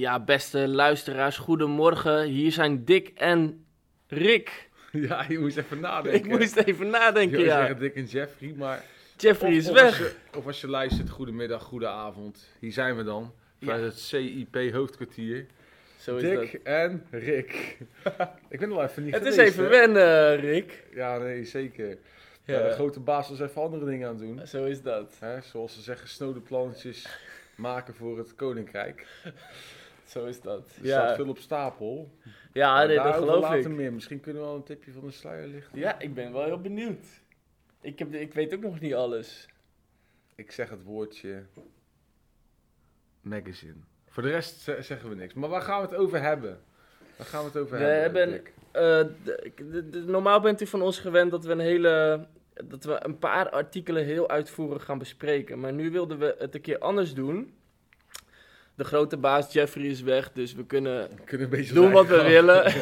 Ja, beste luisteraars, goedemorgen. Hier zijn Dick en Rick. Ja, je moest even nadenken. Ik moest even nadenken, Je ja. zeggen Dick en Jeffrey, maar... Jeffrey of- is of weg. Als je, of als je luistert, goedemiddag, goedenavond. Hier zijn we dan, vanuit het CIP hoofdkwartier. Zo is Dick dat. en Rick. ik ben al even niet Het is even hè? wennen, Rick. Ja, nee, zeker. Ja. Ja. de grote baas was even andere dingen aan het doen. Zo is dat. Hè? Zoals ze zeggen, snode plannetjes maken voor het koninkrijk. Zo is dat. Er staat Ja, veel op stapel. ja nee, dat geloof later ik. meer. Misschien kunnen we wel een tipje van de sluier lichten. Ja, ik ben wel heel benieuwd. Ik, heb, ik weet ook nog niet alles. Ik zeg het woordje magazine. Voor de rest ze- zeggen we niks. Maar waar gaan we het over hebben? Waar gaan we het over We hebben? Eh, de- de- de- normaal bent u van ons gewend dat we een hele. dat we een paar artikelen heel uitvoerig gaan bespreken. Maar nu wilden we het een keer anders doen. De grote baas Jeffrey is weg, dus we kunnen We kunnen een beetje doen wat we willen.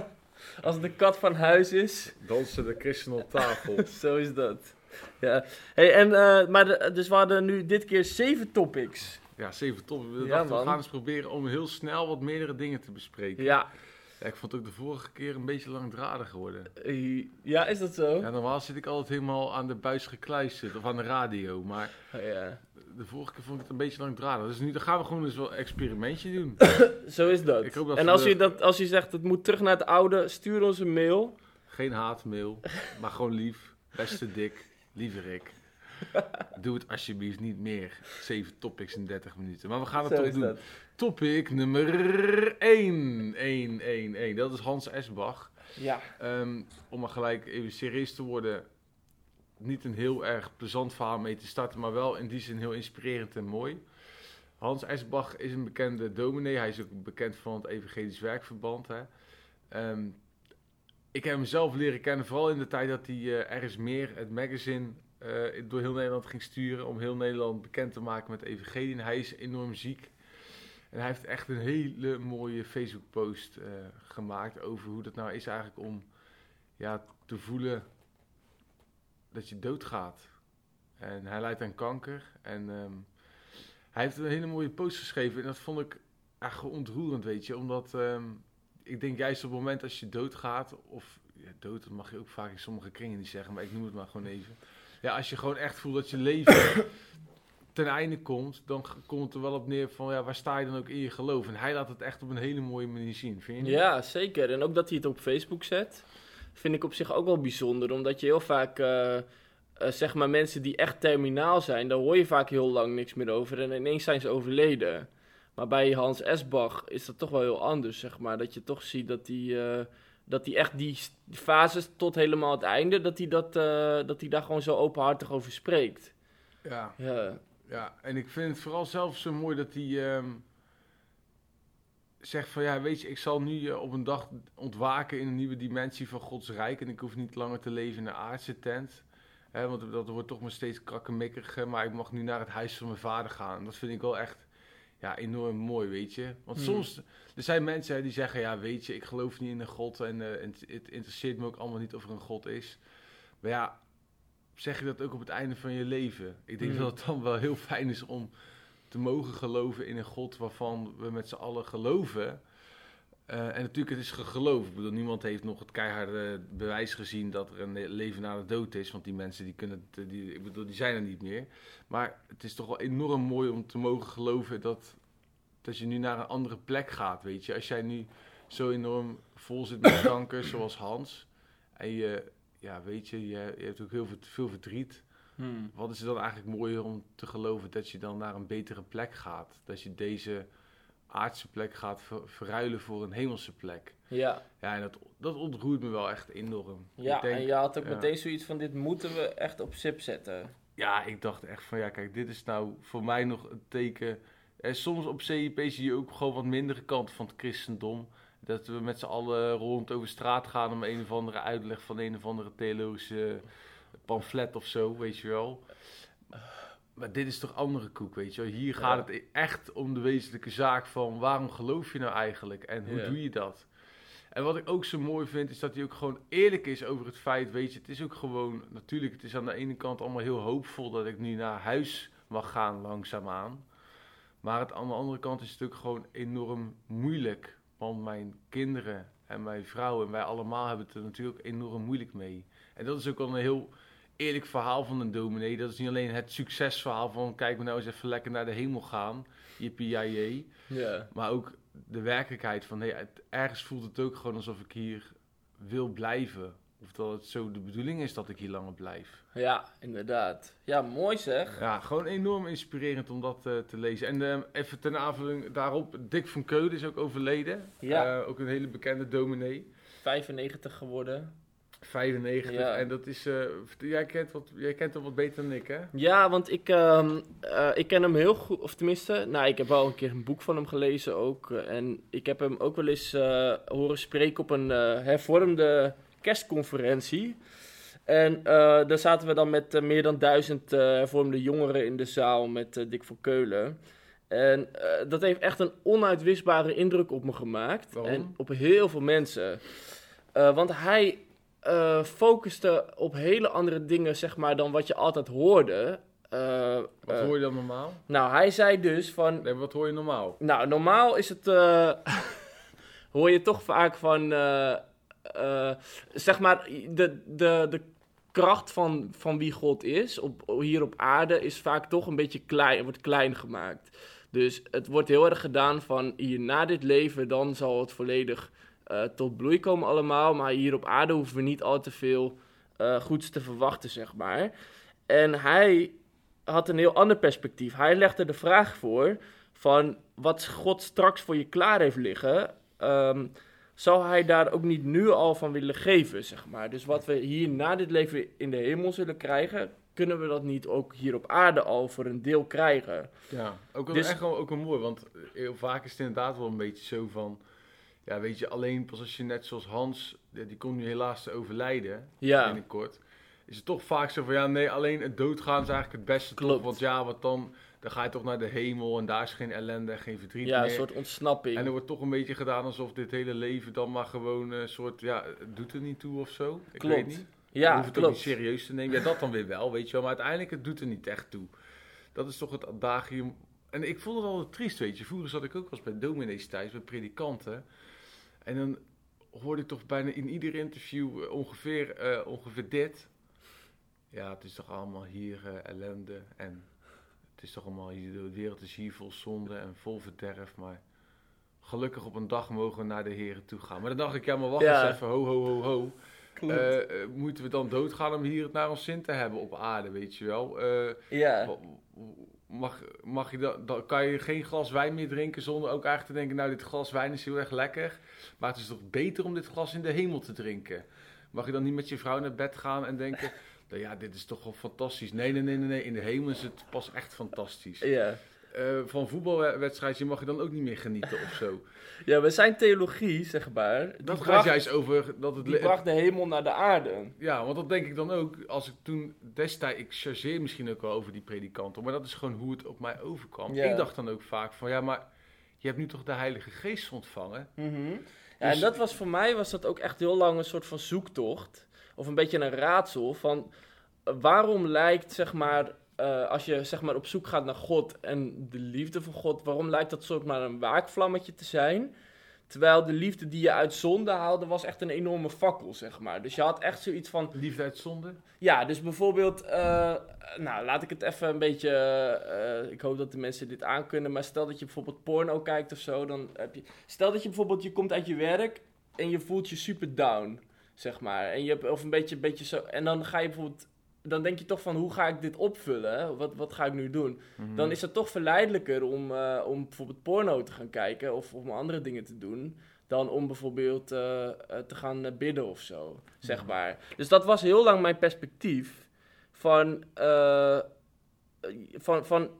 Als de kat van huis is. Dansen de christen op tafel. zo is dat. Ja. Hey, en, eh, maar de- dus we hadden nu dit keer zeven topics. ja, zeven top. We Ja, dachten, we gaan eens proberen om heel snel wat meerdere dingen te bespreken. Ja, Ja, ik vond het ook de vorige keer een beetje langdradig geworden. eh, ja is dat zo? Ja, normaal zit ik altijd helemaal aan de buis gekluisterd of aan de radio. Maar Oh, ja. De vorige keer vond ik het een beetje langdradig. Dus nu dan gaan we gewoon eens wel een experimentje doen. Zo is dat. Ik hoop dat en als de- je, dat, als je zegt het moet terug naar het oude, stuur ons een mail. Geen haatmail, maar gewoon lief. Beste Dick, lieve Rick. Doe het alsjeblieft niet meer. Zeven topics in 30 minuten. Maar we gaan het Zo toch doen. dat. Topic nummer 1. 1, 1, 1. Dat is Hans Esbach. Ja. Ehm, om maar gelijk even serieus te worden. Niet een heel erg plezant verhaal mee te starten, maar wel in die zin heel inspirerend en mooi. Hans Esbach is een bekende dominee. Hij is ook bekend van het Evangelisch Werkverband. Hè. Ehm, ik heb hem zelf leren kennen, vooral in de tijd dat hij eh, Er is meer, het magazine, eh, door heel Nederland ging sturen. Om heel Nederland bekend te maken met evangelie. Hij is enorm ziek. En hij heeft echt een hele mooie Facebook-post eh, gemaakt over hoe dat nou is eigenlijk om ja, te voelen dat je doodgaat. En hij lijdt aan kanker. En ehm, hij heeft een hele mooie post geschreven. En dat vond ik echt ontroerend, weet je. Omdat ehm, ik denk juist op het moment als je doodgaat, of ja, dood, dat mag je ook vaak in sommige kringen niet zeggen, maar ik noem het maar gewoon even. Ja, als je gewoon echt voelt dat je leven ten einde komt, dan komt het er wel op neer van, ja, waar sta je dan ook in je geloof? En hij laat het echt op een hele mooie manier zien, vind je ja, zeker. En ook dat hij het op Facebook zet, vind ik op zich ook wel bijzonder. Omdat je heel vaak, eh, eh, zeg maar, mensen die echt terminaal zijn, daar hoor je vaak heel lang niks meer over. En ineens zijn ze overleden. Maar bij Hans Esbach is dat toch wel heel anders, zeg maar. Dat je toch ziet dat hij, eh, dat hij echt die die fases tot helemaal het einde, dat hij, dat, dat hij daar gewoon zo openhartig over spreekt. Ja, Ja, ja, en ik vind het vooral zelf zo mooi dat hij ehm, zegt van, ja, weet je, ik zal nu eh, op een dag ontwaken in een nieuwe dimensie van Gods Rijk en ik hoef niet langer te leven in een aardse tent. Hè, want dat wordt toch maar steeds krakkemikkig, maar ik mag nu naar het huis van mijn vader gaan. En dat vind ik wel echt ja, enorm mooi, weet je. Want Hmm. soms, er zijn mensen die zeggen, ja, weet je, ik geloof niet in een God en, eh, het, het interesseert me ook allemaal niet of er een God is. Maar ja, zeg je dat ook op het einde van je leven? Ik denk Hmm. dat het dan wel heel fijn is om te mogen geloven in een God waarvan we met z'n allen geloven. Eh, en natuurlijk, het is geloof. Ik bedoel, niemand heeft nog het keiharde bewijs gezien dat er een leven na de dood is. Want die mensen die kunnen, het, die, ik bedoel, die zijn er niet meer. Maar het is toch wel enorm mooi om te mogen geloven dat, dat je nu naar een andere plek gaat. Weet je, als jij nu zo enorm vol zit met kanker, zoals Hans. En je, ja, weet je, je, je hebt ook heel veel, veel verdriet. Hmm. Wat is dan eigenlijk mooier om te geloven dat je dan naar een betere plek gaat? Dat je deze aardse plek gaat ver- verruilen voor een hemelse plek. ja. Ja, en dat, dat ontroert me wel echt enorm. ja denk, en je had ook ja. meteen zoiets van, dit moeten we echt op zip zetten. Ja, ik dacht echt van ja, kijk, dit is nou voor mij nog een teken. En soms op CIP zie je ook gewoon wat mindere kant van het christendom. Dat we met z'n allen rond over straat gaan om een of andere uitleg van een of andere theologische pamflet of zo, weet je wel. Maar dit is toch andere koek, weet je wel. Hier gaat het echt om de wezenlijke zaak van waarom geloof je nou eigenlijk en hoe doe je dat? En wat ik ook zo mooi vind, is dat hij ook gewoon eerlijk is over het feit, weet je, het is ook gewoon, natuurlijk, het is aan de ene kant allemaal heel hoopvol dat ik nu naar huis mag gaan langzaamaan. Maar het, aan de andere kant is het ook gewoon enorm moeilijk. Want mijn kinderen en mijn vrouw en wij allemaal hebben het er natuurlijk enorm moeilijk mee. En dat is ook wel een heel eerlijk verhaal van een dominee. Dat is niet alleen het succesverhaal van kijk we nou eens even lekker naar de hemel gaan. Jippie jee. Ja. Maar ook de werkelijkheid van nee, het, ergens voelt het ook gewoon alsof ik hier wil blijven. Of dat het zo de bedoeling is dat ik hier langer blijf. Ja, inderdaad. Ja, mooi zeg. Ja, gewoon enorm inspirerend om dat eh, te lezen. En eh, even ten aanvulling daarop, Dick van Keulen is ook overleden. Ja. Eh, ook een hele bekende dominee. 95 geworden. 95. Ja. En dat is, eh, jij, kent wat, jij kent hem wat beter dan ik, hè? Ja, want ik, ehm, eh, ik ken hem heel goed, of tenminste, nou, ik heb wel een keer een boek van hem gelezen ook. eh, en ik heb hem ook wel eens horen spreken op een hervormde kerstconferentie. En daar zaten we dan met meer dan duizend hervormde jongeren in de zaal met Dick van Keulen. En dat heeft echt een onuitwisbare indruk op me gemaakt. Waarom? En op heel veel mensen. Want hij eh, focuste op hele andere dingen, zeg maar, dan wat je altijd hoorde. Eh, Wat eh, hoor je dan normaal? nou, hij zei dus van... Nee, wat hoor je normaal? Nou, normaal is het... hoor je toch vaak van... zeg maar, de, de, de kracht van, van wie God is, op, hier op aarde, is vaak toch een beetje klein, wordt klein gemaakt. Dus het wordt heel erg gedaan van hier na dit leven, dan zal het volledig eh, tot bloei komen allemaal. Maar hier op aarde hoeven we niet al te veel eh, goeds te verwachten, zeg maar. En hij had een heel ander perspectief. Hij legde de vraag voor van wat God straks voor je klaar heeft liggen, ehm, zou hij daar ook niet nu al van willen geven, zeg maar. Dus wat we hier na dit leven in de hemel zullen krijgen, kunnen we dat niet ook hier op aarde al voor een deel krijgen? Ja, ook wel Dus- echt wel, ook wel mooi, want heel vaak is het inderdaad wel een beetje zo van... Ja, weet je, alleen pas als je net zoals Hans, die komt nu helaas te overlijden, Ja, binnenkort... Is het toch vaak zo van, ja, nee, alleen het doodgaan is eigenlijk het beste? Klopt. Want ja, wat dan, dan ga je toch naar de hemel en daar is geen ellende en geen verdriet ja een meer. soort ontsnapping. En er wordt toch een beetje gedaan alsof dit hele leven dan maar gewoon een soort, ja, het doet er niet toe of zo. Ik Klopt. weet niet. je ja, hoeft het ook niet klopt. serieus te nemen. Ja, dat dan weer wel, weet je wel. Maar uiteindelijk, het doet er niet echt toe. Dat is toch het adagium. En ik vond het altijd triest, weet je. Vroeger zat ik ook wel eens bij dominees thuis, bij predikanten. En dan hoorde ik toch bijna in ieder interview eh, ongeveer, eh, ongeveer dit. Ja, het is toch allemaal hier eh, ellende. En het is toch allemaal hier, de wereld is hier vol zonde en vol verderf. Maar gelukkig op een dag mogen we naar de heren toe gaan. Maar dan dacht ik, ja, maar wacht Ja. eens even, ho, ho, ho, ho. Eh, moeten we dan doodgaan om hier het naar ons zin te hebben op aarde, weet je wel? Ja, mag, mag je dan, dan kan je geen glas wijn meer drinken zonder ook eigenlijk te denken, nou dit glas wijn is heel erg lekker, maar het is toch beter om dit glas in de hemel te drinken? Mag je dan niet met je vrouw naar bed gaan en denken, nou ja, dit is toch wel fantastisch. Nee, nee, nee, nee, nee, in de hemel is het pas echt fantastisch. ja. Eh, van voetbalwedstrijdje mag je dan ook niet meer genieten of zo. ja, we zijn theologie, zeg maar. Dat gaat bracht, juist over dat het... die bracht de hemel naar de aarde. Ja, want dat denk ik dan ook. Als ik toen destijds, ik chargeer misschien ook wel over die predikanten, maar dat is gewoon hoe het op mij overkwam. Ja. Ik dacht dan ook vaak van, ja, maar je hebt nu toch de Heilige Geest ontvangen? Mhm. Ja, Dus- en dat was voor mij was dat ook echt heel lang een soort van zoektocht. Of een beetje een raadsel van eh, waarom lijkt, zeg maar, eh, als je zeg maar op zoek gaat naar God en de liefde van God, waarom lijkt dat soort maar een waakvlammetje te zijn? Terwijl de liefde die je uit zonde haalde, was echt een enorme fakkel, zeg maar. Dus je had echt zoiets van, Liefde uit zonde? ja, dus bijvoorbeeld, eh, nou laat ik het even een beetje, eh, ik hoop dat de mensen dit aankunnen, maar stel dat je bijvoorbeeld porno kijkt of zo, dan heb je, stel dat je bijvoorbeeld, je komt uit je werk en je voelt je super down, zeg maar, en je hebt, of een beetje, beetje zo, en dan ga je bijvoorbeeld, dan denk je toch van, hoe ga ik dit opvullen, wat, wat ga ik nu doen? Mhm. Dan is het toch verleidelijker om, eh, om bijvoorbeeld porno te gaan kijken of om andere dingen te doen. Dan om bijvoorbeeld eh, te gaan bidden of zo, zeg maar. Dus dat was heel lang mijn perspectief. Van, van, van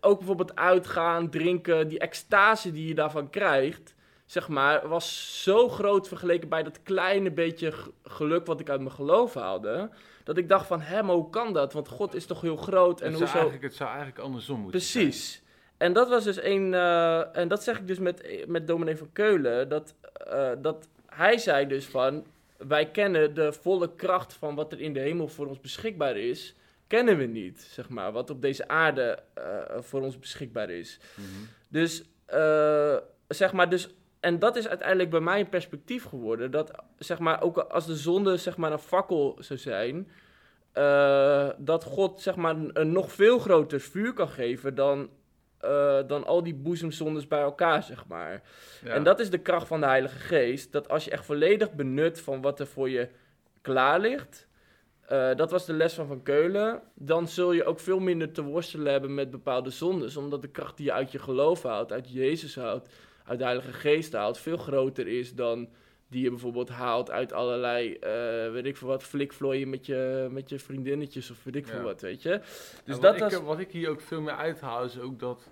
ook bijvoorbeeld uitgaan, drinken, die extase die je daarvan krijgt, zeg maar, was zo groot vergeleken bij dat kleine beetje geluk wat ik uit mijn geloof haalde. Dat ik dacht van, hè, maar hoe kan dat? Want God is toch heel groot en het, zou eigenlijk, het zou eigenlijk andersom moeten Precies. En dat was dus een. eh, en dat zeg ik dus met, met dominee van Keulen. Dat, eh, dat hij zei dus van. Wij kennen de volle kracht van wat er in de hemel voor ons beschikbaar is. kennen we niet, zeg maar. Wat op deze aarde eh, voor ons beschikbaar is. Mhm. Dus, zeg maar, dus... En dat is uiteindelijk bij mij een perspectief geworden. Dat, zeg maar, ook als de zonde, zeg maar, een fakkel zou zijn... eh, dat God, zeg maar, een, nog veel groter vuur kan geven dan... eh, dan al die boezemzondes bij elkaar, zeg maar. Ja. En dat is de kracht van de Heilige Geest. Dat als je echt volledig benut van wat er voor je klaar ligt. eh, dat was de les van Van Keulen. Dan zul je ook veel minder te worstelen hebben met bepaalde zondes. Omdat de kracht die je uit je geloof haalt, uit Jezus haalt, uit de Heilige Geest haalt, veel groter is dan die je bijvoorbeeld haalt uit allerlei, eh, weet ik veel wat, flikvlooien met je, met je vriendinnetjes of weet ik veel Ja. wat, weet je. Dus En dat wat, was... ik, wat ik hier ook veel meer uithaal is ook dat...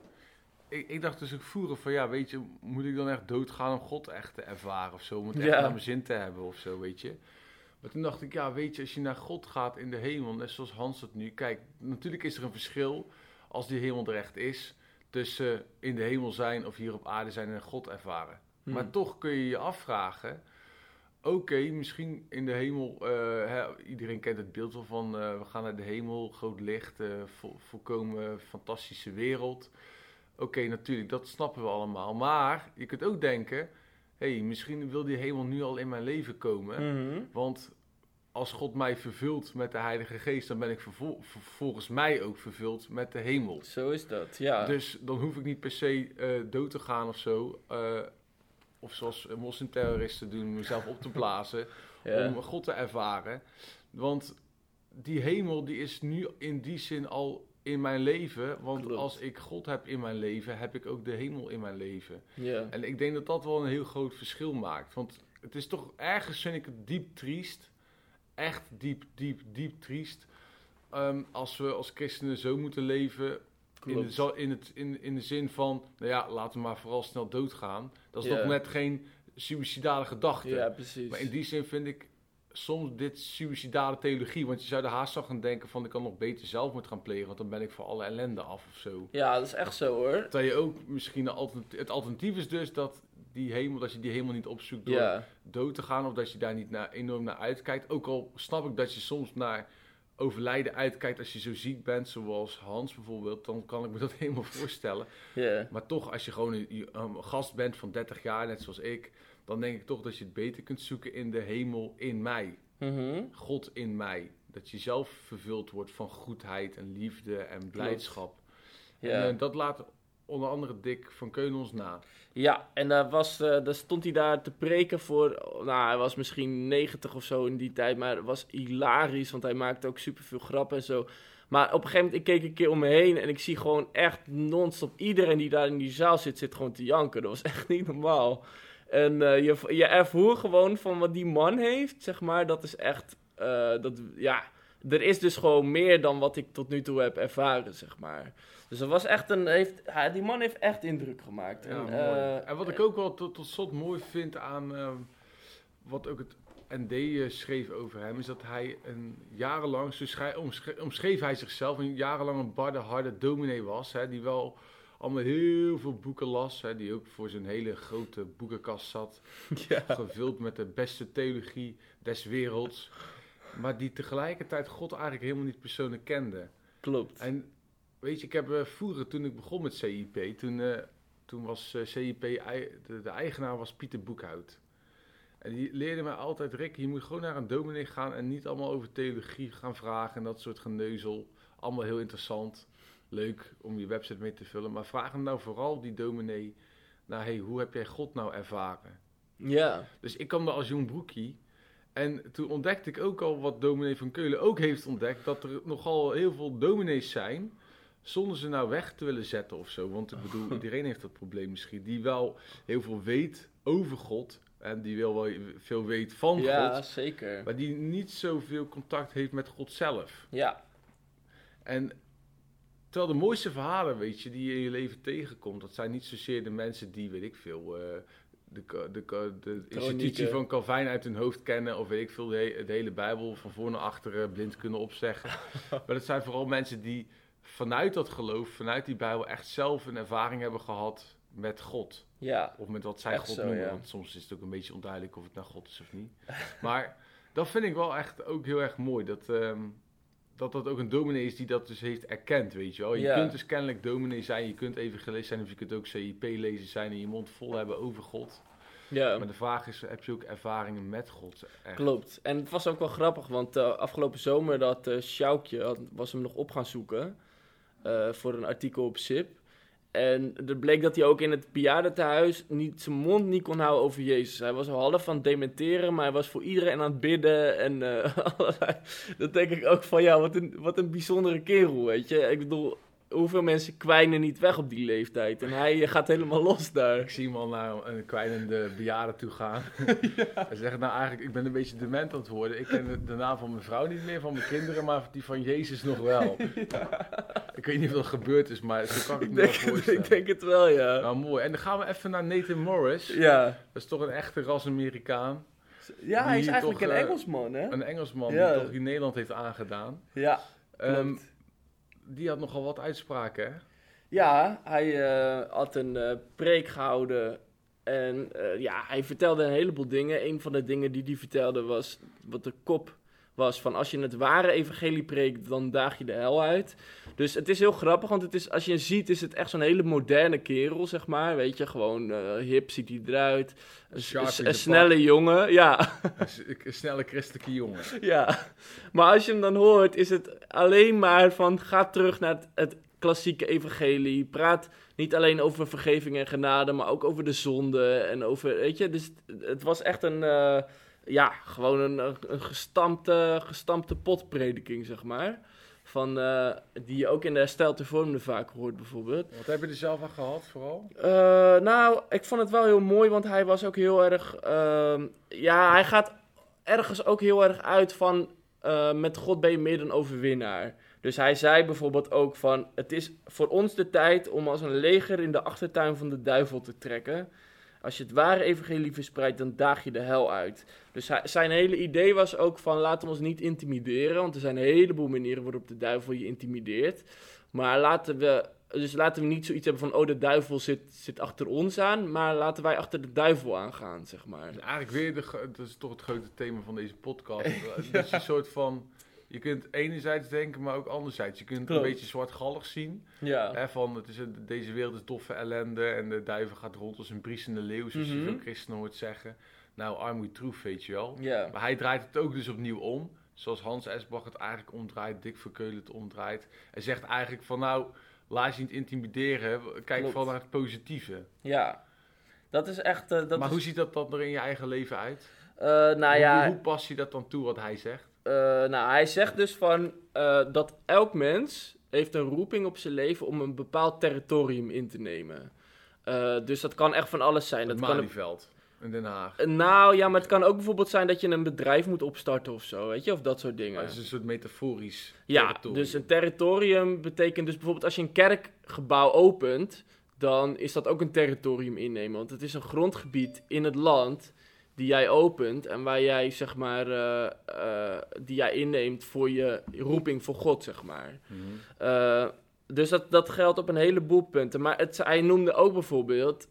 Ik, ik dacht dus ook vroeger van ja, weet je, moet ik dan echt doodgaan om God echt te ervaren of zo? Om het echt Ja. naar mijn zin te hebben of zo, weet je? Maar toen dacht ik, ja, weet je, als je naar God gaat in de hemel, net zoals Hans het nu... Kijk, natuurlijk is er een verschil als die hemel er echt is... tussen in de hemel zijn of hier op aarde zijn en God ervaren. Hm. Maar toch kun je je afvragen. Oké, misschien in de hemel. eh, hè, iedereen kent het beeld wel van. eh, we gaan naar de hemel, groot licht, eh, vo- volkomen fantastische wereld. Oké, natuurlijk, dat snappen we allemaal. Maar je kunt ook denken: hé, hey, misschien wil die hemel nu al in mijn leven komen. Mhm. Want als God mij vervult met de Heilige Geest, dan ben ik vervol- volgens mij ook vervuld met de hemel. Zo is dat, ja. Dus dan hoef ik niet per se eh, dood te gaan of zo. eh, of zoals moslimterroristen doen, mezelf op te blazen. ja. Om God te ervaren. Want die hemel die is nu in die zin al in mijn leven. Want Klopt. als ik God heb in mijn leven, heb ik ook de hemel in mijn leven. ja. En ik denk dat dat wel een heel groot verschil maakt. Want het is toch ergens, vind ik het diep triest. Echt diep, diep, diep triest. ehm, als we als christenen zo moeten leven. In de, in, het, in, in de zin van, nou ja, laten we maar vooral snel doodgaan. Dat is nog net geen suïcidale gedachte. Ja, precies. Maar in die zin vind ik soms dit suïcidale theologie. Want je zou er haast van gaan denken van, ik kan nog beter zelfmoord gaan plegen. Want dan ben ik voor alle ellende af of zo. Ja, dat is echt zo hoor. Terwijl je ook misschien alternatief... Het alternatief is dus dat die hemel, dat je die hemel niet opzoekt door dood te gaan. Of dat je daar niet naar, enorm naar uitkijkt. Ook al snap ik dat je soms naar overlijden uitkijkt als je zo ziek bent. Zoals Hans bijvoorbeeld. Dan kan ik me dat helemaal voorstellen. Maar toch, als je gewoon een, gast bent van 30 jaar, net zoals ik. Dan denk ik toch dat je het beter kunt zoeken in de hemel in mij. Mhm. God in mij. Dat je zelf vervuld wordt van goedheid en liefde en blijdschap. En eh, dat laat onder andere Dick van Keulen ons na. ja, en daar, was, eh, daar stond hij daar te preken voor. Nou, hij was misschien 90 of zo in die tijd, maar het was hilarisch, want hij maakte ook superveel grappen en zo. Maar op een gegeven moment, ik keek een keer om me heen en ik zie gewoon echt non-stop iedereen die daar in die zaal zit, zit gewoon te janken. Dat was echt niet normaal. En eh, je, je gewoon van wat die man heeft, zeg maar, dat is echt, eh, dat, ja, er is dus gewoon meer dan wat ik tot nu toe heb ervaren, zeg maar. Dus dat was echt een, heeft, ja, die man heeft echt indruk gemaakt. Ja, en, mooi. eh, en wat ik ook wel tot, tot slot mooi vind aan ehm, wat ook het ND eh, schreef over hem, is dat hij een jarenlang, zo schrij- omschre- omschreef hij zichzelf, een jarenlang een barde, harde dominee was, hè, die wel allemaal heel veel boeken las, hè, die ook voor zijn hele grote boekenkast zat, ja. gevuld met de beste theologie des werelds, maar die tegelijkertijd God eigenlijk helemaal niet persoonlijk kende. klopt. En weet je, ik heb eh, vroeger, toen ik begon met CIP, toen, eh, toen was eh, CIP, de, de eigenaar was Pieter Boekhout. En die leerde mij altijd, Rick, je moet gewoon naar een dominee gaan en niet allemaal over theologie gaan vragen en dat soort geneuzel. Allemaal heel interessant, leuk om je website mee te vullen. Maar vraag hem nou vooral, die dominee, naar hey, hoe heb jij God nou ervaren? Ja, Dus ik kwam daar als jong broekie. En toen ontdekte ik ook al wat dominee van Keulen ook heeft ontdekt. Dat er nogal heel veel dominees zijn. Zonder ze nou weg te willen zetten of zo. Want ik bedoel, iedereen heeft dat probleem misschien. Die wel heel veel weet over God. En die wel, wel veel weet van ja God. zeker. Maar die niet zoveel contact heeft met God zelf. Ja, En terwijl de mooiste verhalen, weet je, die je in je leven tegenkomt, dat zijn niet zozeer de mensen die, weet ik veel, eh, de, de, de institutie van Calvijn uit hun hoofd kennen, of weet ik veel, de, he- de hele Bijbel van voor naar achter blind kunnen opzeggen. maar dat zijn vooral mensen die vanuit dat geloof, vanuit die Bijbel, echt zelf een ervaring hebben gehad met God. ja, Of met wat zij Echt God zo, noemen. ja. Want soms is het ook een beetje onduidelijk of het nou God is of niet. Maar dat vind ik wel echt ook heel erg mooi. Dat, ehm, dat dat ook een dominee is die dat dus heeft erkend, weet je wel. Je Ja. kunt dus kennelijk dominee zijn, je kunt even gelezen zijn, of je kunt ook CIP-lezer zijn en je mond vol hebben over God. Ja. Maar de vraag is, heb je ook ervaringen met God? Echt? Klopt. En het was ook wel grappig, want eh, afgelopen zomer dat eh Sjoukje had, was hem nog op gaan zoeken eh, voor een artikel op SIP. En er bleek dat hij ook in het bejaardentehuis niet, zijn mond niet kon houden over Jezus. Hij was al half aan het dementeren, maar hij was voor iedereen aan het bidden. En eh. Dat denk ik ook van, ja, wat een, wat een bijzondere kerel, weet je. Ik bedoel, hoeveel mensen kwijnen niet weg op die leeftijd? En hij eh, gaat helemaal los daar. Ik zie hem al naar een kwijnende bejaarde toe gaan. Hij zegt nou eigenlijk, ik ben een beetje dement aan het worden. Ik ken de, de naam van mijn vrouw niet meer, van mijn kinderen, maar die van Jezus nog wel. Ik weet niet of dat gebeurd is, maar zo kan ik, Ik me wel denk, voorstellen. ik denk het wel, ja. Nou, mooi. En dan gaan we even naar Nathan Morris. Ja, Dat is toch een echte ras-Amerikaan. ja hij is eigenlijk toch, een eh, Engelsman, hè? Een Engelsman Ja. die toch in Nederland heeft aangedaan. Ja, Ehm, klopt. Die had nogal wat uitspraken? Ja, hij eh, had een eh, preek gehouden. En eh, ja, hij vertelde een heleboel dingen. Een van de dingen die hij vertelde was wat de kop was van als je het ware evangelie preekt, dan daag je de hel uit. Dus het is heel grappig, want het is, als je hem ziet, is het echt zo'n hele moderne kerel, zeg maar. Weet je, gewoon eh, hip ziet hij eruit. Een, snelle jongen, ja. Een snelle christelijke jongen. Ja, maar als je hem dan hoort, is het alleen maar van ga terug naar het, het klassieke evangelie. Praat niet alleen over vergeving en genade, maar ook over de zonde en over, weet je, dus het, het was echt een, eh, ja, gewoon een, een gestampte, gestampte potprediking, zeg maar. Van, eh, die je ook in de herstelde vormde vaak hoort, bijvoorbeeld. Wat heb je er zelf aan gehad, vooral? Eh, nou, ik vond het wel heel mooi, want hij was ook heel erg. ehm, ja, hij gaat ergens ook heel erg uit van. eh, met God ben je meer dan overwinnaar. Dus hij zei bijvoorbeeld ook van. Het is voor ons de tijd om als een leger in de achtertuin van de duivel te trekken. Als je het ware evangelie verspreidt, dan daag je de hel uit. Dus hij- zijn hele idee was ook van laten we ons niet intimideren. Want er zijn een heleboel manieren waarop de duivel je intimideert. Maar laten we, dus laten we niet zoiets hebben van oh de duivel zit, zit achter ons aan. Maar laten wij achter de duivel aangaan, zeg maar. Dus eigenlijk weer, de, dat is toch het grote thema van deze podcast. Dat je een soort van, je kunt enerzijds denken, maar ook anderzijds. Je kunt Klopt. een beetje zwartgallig zien. Ja, Hè, van, het is een- deze wereld is doffe ellende en de duivel gaat rond als een briesende leeuw, zoals je Mhm. veel christenen hoort zeggen. Nou, armoede troef, weet je wel. ja. Maar hij draait het ook dus opnieuw om. Zoals Hans Esbach het eigenlijk omdraait, Dick Verkeulen het omdraait. Hij zegt eigenlijk van nou, laat je niet intimideren. Kijk Klopt. vooral naar het positieve. ja. Dat is echt. eh, dat maar is, hoe ziet dat dan er in je eigen leven uit? eh, nou hoe, ja, hoe pas je dat dan toe wat hij zegt? Eh, nou, hij zegt dus van eh, dat elk mens heeft een roeping op zijn leven om een bepaald territorium in te nemen. Eh, dus dat kan echt van alles zijn. Het Dat kan, in Den Haag. Nou ja, maar het kan ook bijvoorbeeld zijn dat je een bedrijf moet opstarten of zo, weet je, of dat soort dingen. Dat is een soort metaforisch Ja, territorium. dus een territorium betekent dus bijvoorbeeld als je een kerkgebouw opent, dan is dat ook een territorium innemen. Want het is een grondgebied in het land die jij opent en waar jij, zeg maar, eh, eh, die jij inneemt voor je roeping voor God, zeg maar. Mhm. Eh, dus dat, dat geldt op een heleboel punten. Maar het, hij noemde ook bijvoorbeeld,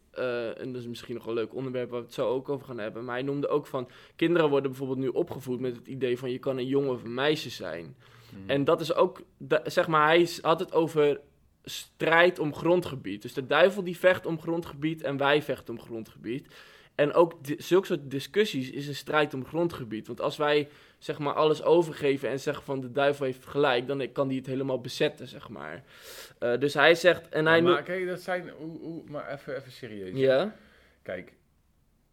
en dat is misschien nog een leuk onderwerp waar we het zo ook over gaan hebben, maar hij noemde ook van, kinderen worden bijvoorbeeld nu opgevoed met het idee van je kan een jongen of een meisje zijn. Mhm. En dat is ook, zeg maar, hij had het over strijd om grondgebied. Dus de duivel die vecht om grondgebied en wij vechten om grondgebied. En ook zulke soort discussies is een strijd om grondgebied. Want als wij, zeg maar, alles overgeven en zeggen van de duivel heeft gelijk, dan kan die het helemaal bezetten, zeg maar. Eh, dus hij zegt, en hij maar kijk, dat zijn... Hoe, hoe, maar even, even serieus. Ja, Kijk,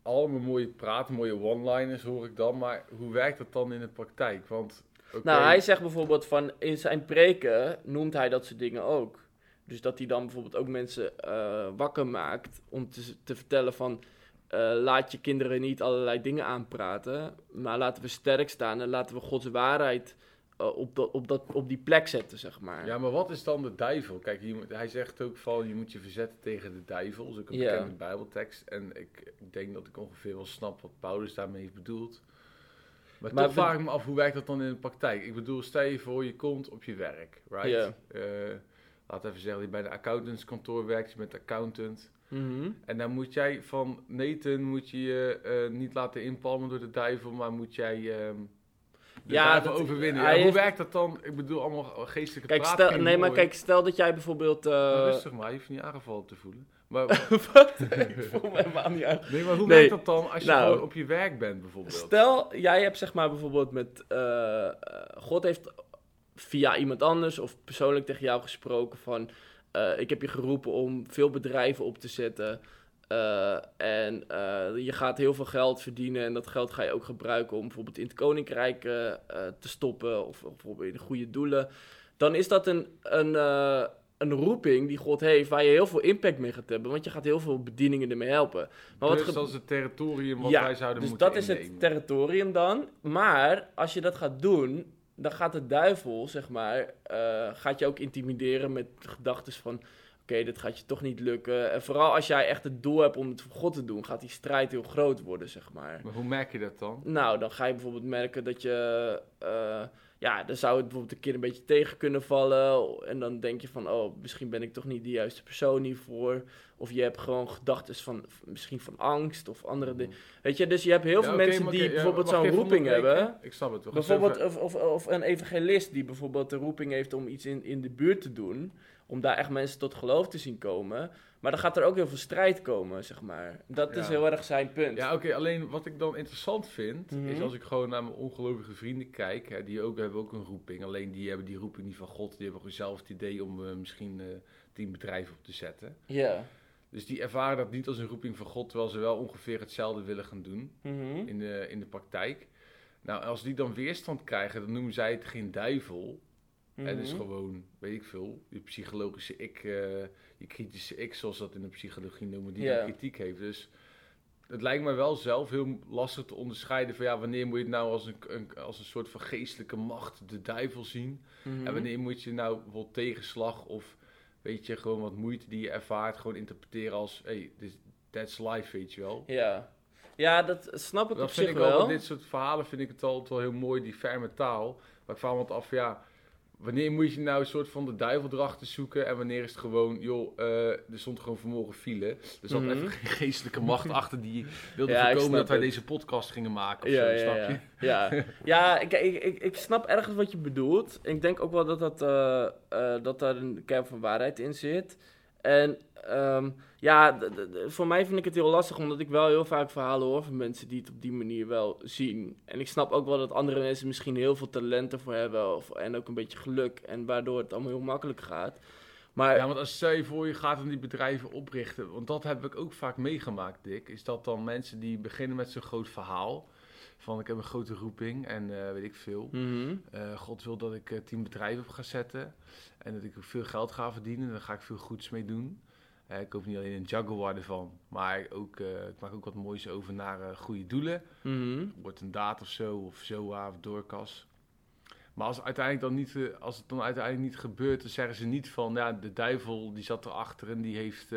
allemaal mooie praten, mooie one-liners hoor ik dan. Maar hoe werkt dat dan in de praktijk? Want, nou hij zegt bijvoorbeeld van, in zijn preken noemt hij dat soort dingen ook. Dus dat hij dan bijvoorbeeld ook mensen eh, wakker maakt om te, te vertellen van... eh, laat je kinderen niet allerlei dingen aanpraten, maar laten we sterk staan en laten we Gods waarheid eh, op, dat, op, dat, op die plek zetten, zeg maar. Ja, maar wat is dan de duivel? Kijk, je hij zegt ook van je moet je verzetten tegen de duivel. Dat is ook een bekende bijbeltekst. En ik, ik denk dat ik ongeveer wel snap wat Paulus daarmee heeft bedoeld. Maar, Maar toch vraag ik me af, hoe werkt dat dan in de praktijk? Ik bedoel, stel je voor, je komt op je werk, right? Ja. Laat even zeggen, je bij een accountantskantoor werkt, je bent accountant. Mhm. En dan moet jij van Nathan moet je je eh, niet laten inpalmen door de duivel, maar moet jij ehm, de Ja, duivel dat- overwinnen. Ja, hoe heeft- werkt dat dan? Ik bedoel, allemaal geestelijke Kijk, praat stel, nee, maar kijk, stel dat jij bijvoorbeeld... eh, Maar rustig maar, je hoeft niet aangevallen te voelen. Maar, Wat? Ik voel me helemaal niet nee, maar hoe Nee. werkt dat dan als je Nou. gewoon op je werk bent bijvoorbeeld? Stel, jij hebt zeg maar bijvoorbeeld met... eh, God heeft via iemand anders of persoonlijk tegen jou gesproken van... eh, ik heb je geroepen om veel bedrijven op te zetten. eh, en eh, je gaat heel veel geld verdienen en dat geld ga je ook gebruiken om bijvoorbeeld in het koninkrijk te stoppen of, of bijvoorbeeld in goede doelen. Dan is dat een, een, een roeping die God heeft waar je heel veel impact mee gaat hebben, want je gaat heel veel bedieningen ermee helpen. Maar wat dus dat is het territorium wat ja, wij zouden dus moeten dat is het territorium dan. Maar als je dat gaat doen, dan gaat de duivel, zeg maar, eh, gaat je ook intimideren met gedachten van... Oké, dit gaat je toch niet lukken. En vooral als jij echt het doel hebt om het voor God te doen, gaat die strijd heel groot worden, zeg maar. Maar hoe merk je dat dan? Nou, dan ga je bijvoorbeeld merken dat je... eh, ja, dan zou het bijvoorbeeld een keer een beetje tegen kunnen vallen. En dan denk je van, oh, misschien ben ik toch niet de juiste persoon hiervoor. Of je hebt gewoon gedachten van, misschien van angst of andere dingen. Weet je, dus je hebt heel Ja, veel mensen die ja, bijvoorbeeld zo'n roeping hebben. Ik snap het. Bijvoorbeeld, of, of, of een evangelist die bijvoorbeeld de roeping heeft om iets in, in de buurt te doen. Om daar echt mensen tot geloof te zien komen. Maar dan gaat er ook heel veel strijd komen, zeg maar. Dat is heel erg zijn punt. Ja, oké. alleen wat ik dan interessant vind, Mhm. is als ik gewoon naar mijn ongelovige vrienden kijk, hè, die ook, hebben ook een roeping. Alleen die hebben die roeping niet van God, die hebben gewoon zelf het idee om eh, misschien eh tien bedrijven op te zetten. Ja. Dus die ervaren dat niet als een roeping van God, terwijl ze wel ongeveer hetzelfde willen gaan doen Mhm. in de, in de praktijk. Nou, als die dan weerstand krijgen, dan noemen zij het geen duivel. Het is gewoon, weet ik veel, je psychologische ik, eh, je kritische ik, zoals dat in de psychologie noemen, die dan kritiek heeft. Dus het lijkt mij wel zelf heel lastig te onderscheiden van ja, wanneer moet je het nou als een, een- als een soort van geestelijke macht, de duivel zien? Mhm. En wanneer moet je nou bijvoorbeeld tegenslag of weet je, gewoon wat moeite die je ervaart, gewoon interpreteren als, hey, this, that's life, weet je wel. Ja. Ja, dat snap ik op Dat vind zich ik wel, wel. dit soort verhalen vind ik het altijd wel heel mooi, die ferme taal. Maar ik vraag me altijd af, ja, wanneer moet je nou een soort van de duivel erachter zoeken en wanneer is het gewoon, joh, eh, er stond gewoon vanmorgen file. Er zat Mhm. even geen geestelijke macht achter die wilde Ja, voorkomen dat wij het. deze podcast gingen maken of ja, zo, snap ja. je? Ja, ja ik, ik, ik, ik snap ergens wat je bedoelt. Ik denk ook wel dat, dat, eh, eh, dat daar een kern van waarheid in zit. En ehm, ja, voor mij vind ik het heel lastig, omdat ik wel heel vaak verhalen hoor van mensen die het op die manier wel zien. En ik snap ook wel dat andere mensen misschien heel veel talent ervoor hebben of, en ook een beetje geluk. En waardoor het allemaal heel makkelijk gaat. Maar Ja, want als je voor je gaat dan die bedrijven oprichten, want dat heb ik ook vaak meegemaakt, Dick, is dat dan mensen die beginnen met zo'n groot verhaal, van ik heb een grote roeping en eh, weet ik veel. Mhm. Eh, God wil dat ik eh, tien bedrijven op ga zetten. En dat ik veel geld ga verdienen. Daar ga ik veel goeds mee doen. Ik koop niet alleen een Jaguar ervan. Maar ook, ik maak ook wat moois over naar goede doelen. Mhm. Wordt een daad of zo. Of Zoa of Doorkas. Maar als, uiteindelijk dan niet, als het dan uiteindelijk niet gebeurt, dan zeggen ze niet van ja, de duivel die zat erachter en die heeft.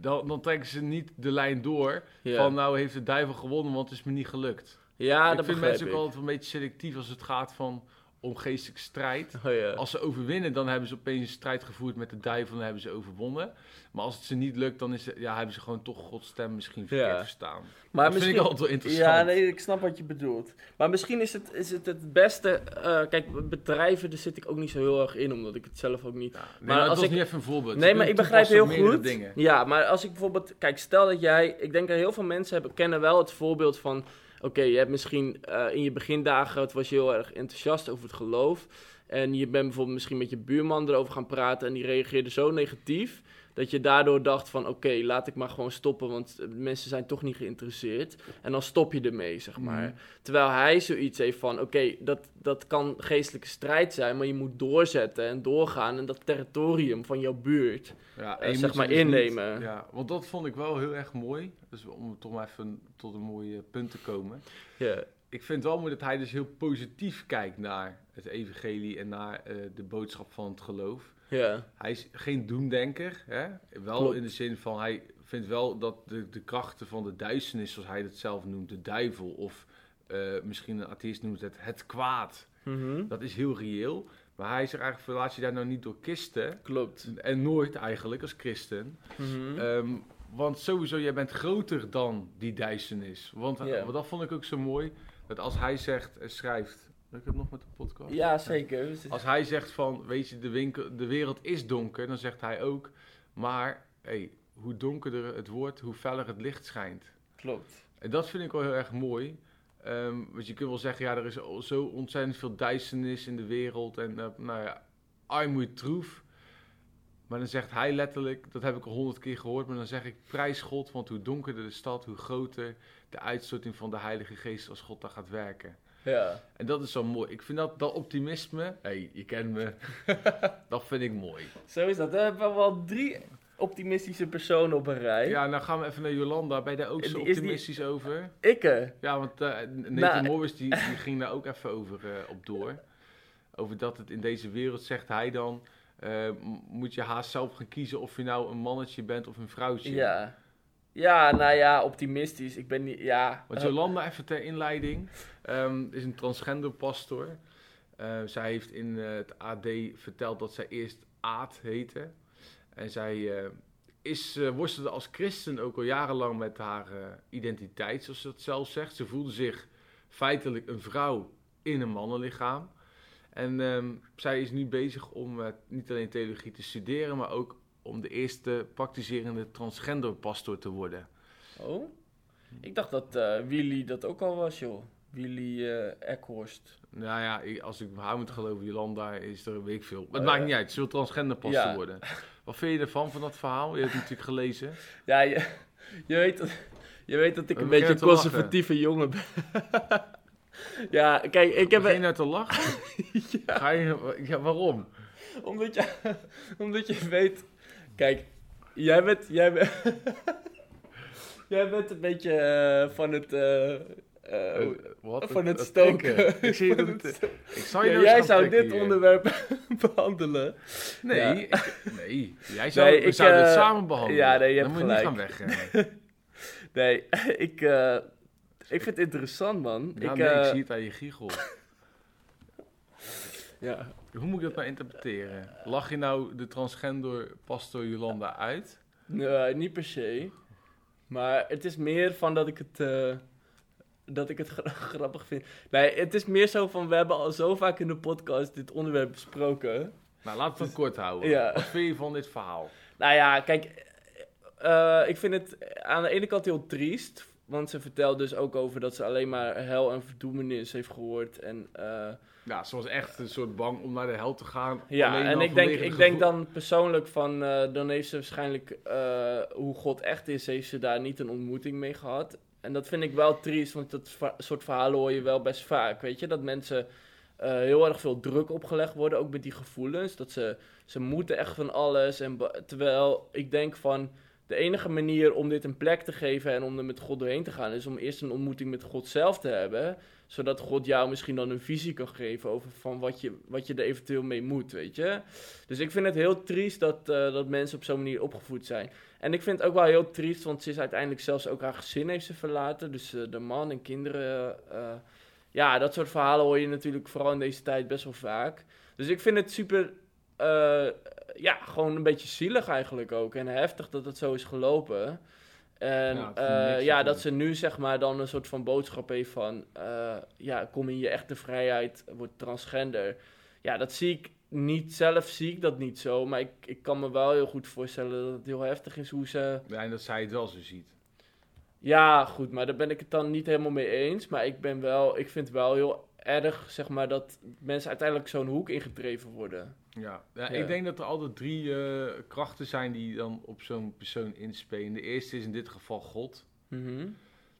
Dan, dan trekken ze niet de lijn door Ja. van nou heeft de duivel gewonnen, want het is me niet gelukt ja, ik dat vind mensen ook altijd wel een beetje selectief als het gaat van om geestelijke strijd. Oh, ja. Als ze overwinnen, dan hebben ze opeens een strijd gevoerd met de duivel en hebben ze overwonnen. Maar als het ze niet lukt, dan is het, ja, hebben ze gewoon toch Gods stem misschien verkeerd Ja. verstaan. Maar dat vind ik altijd wel interessant. Ja, nee, ik snap wat je bedoelt. Maar misschien is het is het, het beste. eh, kijk, bedrijven, daar zit ik ook niet zo heel erg in, omdat ik het zelf ook niet. Ja, nee, Maar als ik- niet even een voorbeeld. Nee, maar ik begrijp heel goed. Dingen. Ja, maar als ik bijvoorbeeld. Kijk, stel dat jij. Ik denk dat heel veel mensen hebben, kennen wel het voorbeeld van. Oké, je hebt misschien eh, in je begindagen. Het was je heel erg enthousiast over het geloof. En je bent bijvoorbeeld misschien met je buurman erover gaan praten. En die reageerde zo negatief. Dat je daardoor dacht van oké, laat ik maar gewoon stoppen. Want eh, mensen zijn toch niet geïnteresseerd. En dan stop je ermee, zeg maar. Mhm. Terwijl hij zoiets heeft van: oké, dat, dat kan geestelijke strijd zijn, maar je moet doorzetten en doorgaan en dat territorium van jouw buurt. Ja, eh, en zeg maar dus niet- innemen. ja, want dat vond ik wel heel erg mooi. Dus om toch maar even tot een mooi eh, punt te komen. Ja, ik vind het wel mooi dat hij dus heel positief kijkt naar het evangelie en naar de boodschap van het geloof. Ja, Hij is geen doemdenker, hè? wel Klopt. in de zin van hij vindt wel dat de, de krachten van de duisternis, zoals hij dat zelf noemt, de duivel of eh, misschien een atheïst noemt het het kwaad, Mhm. dat is heel reëel. Maar hij zegt eigenlijk, laat je daar nou niet door kisten. klopt. En nooit eigenlijk als christen. Mhm. Ehm, want sowieso, jij bent groter dan die duisternis. Want want dat vond ik ook zo mooi. Dat als hij zegt, en schrijft... Ik heb nog met de podcast. Ja, zeker. Dus- Als hij zegt van, weet je, de, winkel, de wereld is donker, dan zegt hij ook... Maar, hey, hoe donkerder het wordt, hoe feller het licht schijnt. Klopt. En dat vind ik wel heel erg mooi. Ehm, want je kunt wel zeggen, ja, er is zo ontzettend veel duisternis in de wereld. En eh, nou ja, armoedtroef. Maar dan zegt hij letterlijk, dat heb ik al honderd keer gehoord, maar dan zeg ik prijs God, want hoe donkerder de stad, hoe groter de uitstorting van de Heilige Geest als God daar gaat werken. Ja. En dat is zo mooi. Ik vind dat, dat optimisme, hey, je kent me, dat vind ik mooi. Zo is dat. We hebben wel drie optimistische personen op een rij. Ja, nou gaan we even naar Jolanda. Ben je daar ook zo die- optimistisch over? Ikke. Ja, want eh Nathan Nou, Morris die, die ging daar ook even over eh, op door. Over dat het in deze wereld, zegt hij dan, eh, moet je haast zelf gaan kiezen of je nou een mannetje bent of een vrouwtje. Ja. Ja, nou ja, optimistisch. Ik ben niet, ja. Want eh, Jolanda, even ter inleiding, ehm, is een transgender pastor. Eh, zij heeft in eh, het AD verteld dat zij eerst Aad heette. En zij is, worstelde als christen ook al jarenlang met haar identiteit, zoals ze dat zelf zegt. Ze voelde zich feitelijk een vrouw in een mannenlichaam. En ehm, zij is nu bezig om niet alleen theologie te studeren, maar ook om de eerste praktiserende transgender pastor te worden. Oh? Ik dacht dat eh Willy dat ook al was, joh. Willy eh Eckhorst. Nou ja, als ik haar moet geloven, Jolanda is er weet ik veel. Maar het maakt niet uit, ze wil transgender Ja. worden. Wat vind je ervan, van dat verhaal? Je hebt het natuurlijk gelezen. Ja, je, je, weet, dat, je weet dat ik We een beetje een lachen. conservatieve jongen ben. ja, kijk, ik heb... Begin je nou te lachen? ja, Ga je, ja, waarom? omdat, je, omdat je weet... Kijk, jij bent... Jij bent, jij bent een beetje eh, van het... eh, eh, wat? van het stoken. Ik, zie het het, ik je jij zou dit hier. onderwerp behandelen. Nee, Ja. ik- nee. Jij zou, Nee, we ik, zouden het samen behandelen. ja, nee, je Dan hebt moet niet gaan wegrennen. Nee, ik, ik vind het interessant, man. Ja, ik, nee, ik zie het aan je giegel. ja. Hoe moet ik dat nou interpreteren? Lach je nou de transgender pastor Jolanda uit? Nee, niet per se. Maar het is meer van dat ik het, eh, dat ik het gra- grappig vind. Nee, het is meer zo van, we hebben al zo vaak in de podcast dit onderwerp besproken. Nou, laten we het kort houden. Ja. Wat vind je van dit verhaal? Nou ja, kijk, eh, ik vind het aan de ene kant heel triest. Want ze vertelt dus ook over dat ze alleen maar hel en verdoemenis heeft gehoord. En eh, Ja, ze was echt een soort bang om naar de hel te gaan. Ja, en ik denk, ik de denk dan persoonlijk van, eh, dan heeft ze waarschijnlijk, eh, hoe God echt is, heeft ze daar niet een ontmoeting mee gehad. En dat vind ik wel triest, want dat soort verhalen hoor je wel best vaak, weet je. Dat mensen eh, heel erg veel druk opgelegd worden, ook met die gevoelens. Dat ze, ze moeten echt van alles. En terwijl ik denk van, de enige manier om dit een plek te geven en om er met God doorheen te gaan, is om eerst een ontmoeting met God zelf te hebben zodat God jou misschien dan een visie kan geven over van wat je, wat je er eventueel mee moet, weet je. Dus ik vind het heel triest dat, eh, dat mensen op zo'n manier opgevoed zijn. En ik vind het ook wel heel triest, want ze is uiteindelijk zelfs ook haar gezin heeft ze verlaten. Dus eh, de man en kinderen. eh, ja, dat soort verhalen hoor je natuurlijk vooral in deze tijd best wel vaak. Dus ik vind het super, ja, gewoon een beetje zielig eigenlijk ook. En heftig dat het zo is gelopen. En Ja, niks ja, dat ze nu zeg maar dan een soort van boodschap heeft van... eh, ja, kom in je echte vrijheid, word transgender. Ja, dat zie ik niet, zelf zie ik dat niet zo. Maar ik, ik kan me wel heel goed voorstellen dat het heel heftig is hoe ze... Ja, en dat zij het wel zo ziet. Ja, goed, maar daar ben ik het dan niet helemaal mee eens. Maar ik ben wel, ik vind wel heel erg, zeg maar, dat mensen uiteindelijk zo'n hoek ingedreven worden. Ja. ja, ik denk dat er altijd drie eh, krachten zijn die dan op zo'n persoon inspelen. De eerste is in dit geval God. Mhm.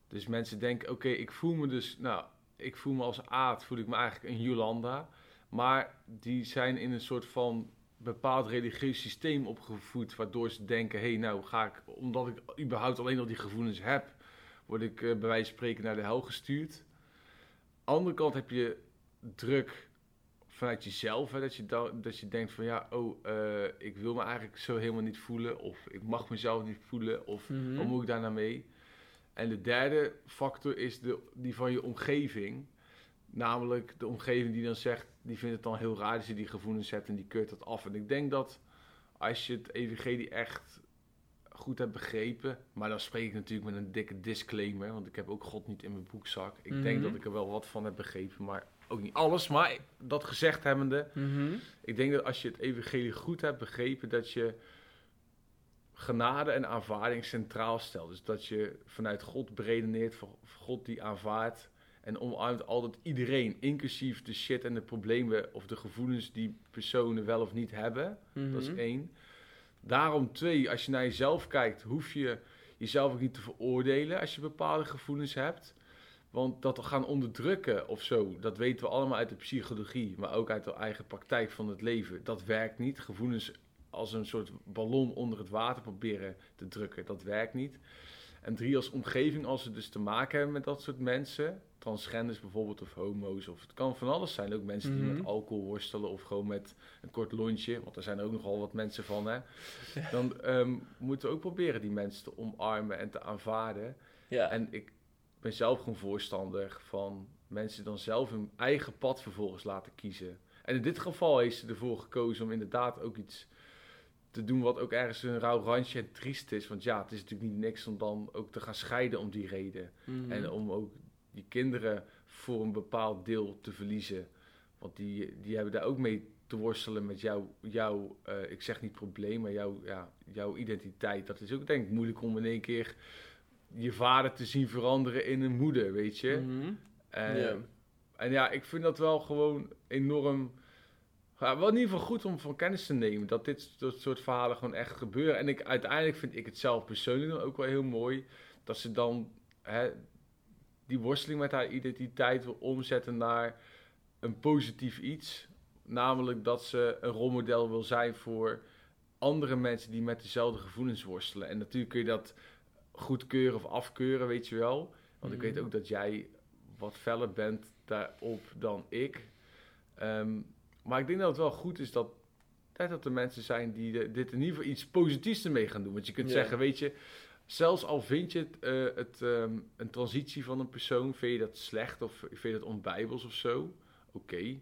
Dus mensen denken, oké, ik voel me dus, nou, ik voel me als aard, voel ik me eigenlijk een Jolanda. Maar die zijn in een soort van bepaald religieus systeem opgevoed, waardoor ze denken, hé, hey, nou ga ik, omdat ik überhaupt alleen al die gevoelens heb, word ik eh, bij wijze van spreken naar de hel gestuurd. Andere kant heb je druk vanuit jezelf, hè, dat, je da- dat je denkt van, ja, oh, eh, ik wil me eigenlijk zo helemaal niet voelen, of ik mag mezelf niet voelen, of Mhm. wat moet ik daar nou mee? En de derde factor is de, die van je omgeving. Namelijk de omgeving die dan zegt, die vindt het dan heel raar dat je die gevoelens hebt en die keurt dat af. En ik denk dat als je het evangelie echt goed heb begrepen. Maar dan spreek ik natuurlijk met een dikke disclaimer. Want ik heb ook God niet in mijn broekzak. Ik denk Mhm. dat ik er wel wat van heb begrepen. Maar ook niet alles. Maar dat gezegd hebbende. Mhm. Ik denk dat als je het evangelie goed hebt begrepen, dat je genade en aanvaarding centraal stelt. Dus dat je vanuit God beredeneert, voor God die aanvaardt en omarmt altijd iedereen, inclusief de shit en de problemen of de gevoelens die personen wel of niet hebben. Dat is Mhm. één. Daarom twee, als je naar jezelf kijkt, hoef je jezelf ook niet te veroordelen als je bepaalde gevoelens hebt. Want dat gaan onderdrukken of zo, dat weten we allemaal uit de psychologie, maar ook uit de eigen praktijk van het leven. Dat werkt niet. Gevoelens als een soort ballon onder het water proberen te drukken, dat werkt niet. En drie, als omgeving, als we dus te maken hebben met dat soort mensen, transgenders bijvoorbeeld of homo's, of het kan van alles zijn. Ook mensen die Mhm. met alcohol worstelen of gewoon met een kort lontje, want er zijn er ook nogal wat mensen van, hè. Dan ehm, moeten we ook proberen die mensen te omarmen en te aanvaarden. Ja. En ik ben zelf gewoon voorstander van mensen dan zelf hun eigen pad vervolgens laten kiezen. En in dit geval heeft ze ervoor gekozen om inderdaad ook iets te doen wat ook ergens een rauw randje en triest is. Want ja, het is natuurlijk niet niks om dan ook te gaan scheiden om die reden. Mhm. En om ook die kinderen voor een bepaald deel te verliezen. Want die, die hebben daar ook mee te worstelen met jouw, jouw eh, ik zeg niet probleem, maar jouw, ja, jouw identiteit. Dat is ook denk ik moeilijk om in één keer je vader te zien veranderen in een moeder, weet je. Mhm. En, Ja. en ja, ik vind dat wel gewoon enorm. Ja, wel in ieder geval goed om van kennis te nemen dat dit soort, soort verhalen gewoon echt gebeuren. En ik, uiteindelijk vind ik het zelf persoonlijk dan ook wel heel mooi dat ze dan hè, die worsteling met haar identiteit wil omzetten naar een positief iets. Namelijk dat ze een rolmodel wil zijn voor andere mensen die met dezelfde gevoelens worstelen. En natuurlijk kun je dat goedkeuren of afkeuren, weet je wel. Want ik Mhm. weet ook dat jij wat feller bent daarop dan ik. Ehm, maar ik denk dat het wel goed is dat, dat de mensen zijn die de- dit in ieder geval iets positiefs ermee gaan doen. Want je kunt zeggen, weet je, zelfs al vind je het, eh, het, ehm, een transitie van een persoon, vind je dat slecht of vind je dat onbijbels of zo, oké.